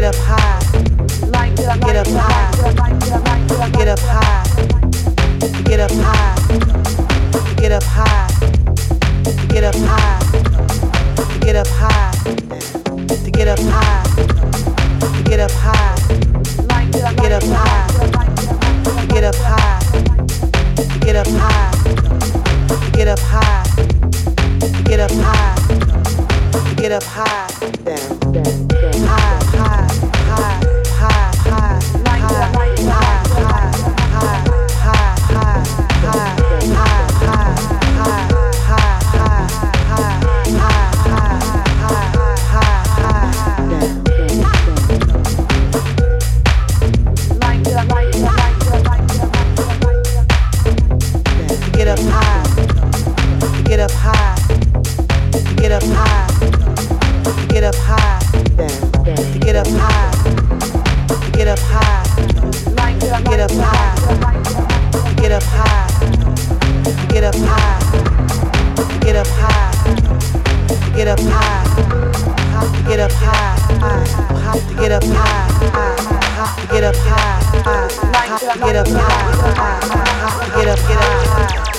Get up high. Get up high. Get up high. Get up high. Get up high. Get up high. Get up high. To get up high. To get up high. Get up high. Get up high. Get up high. Get up high. Get up high. Get up high. High. get up high, to get up high, to get up high, to get up high, to get up high, to get up high, to get up high to get up high, to get up high, to get up, get up high.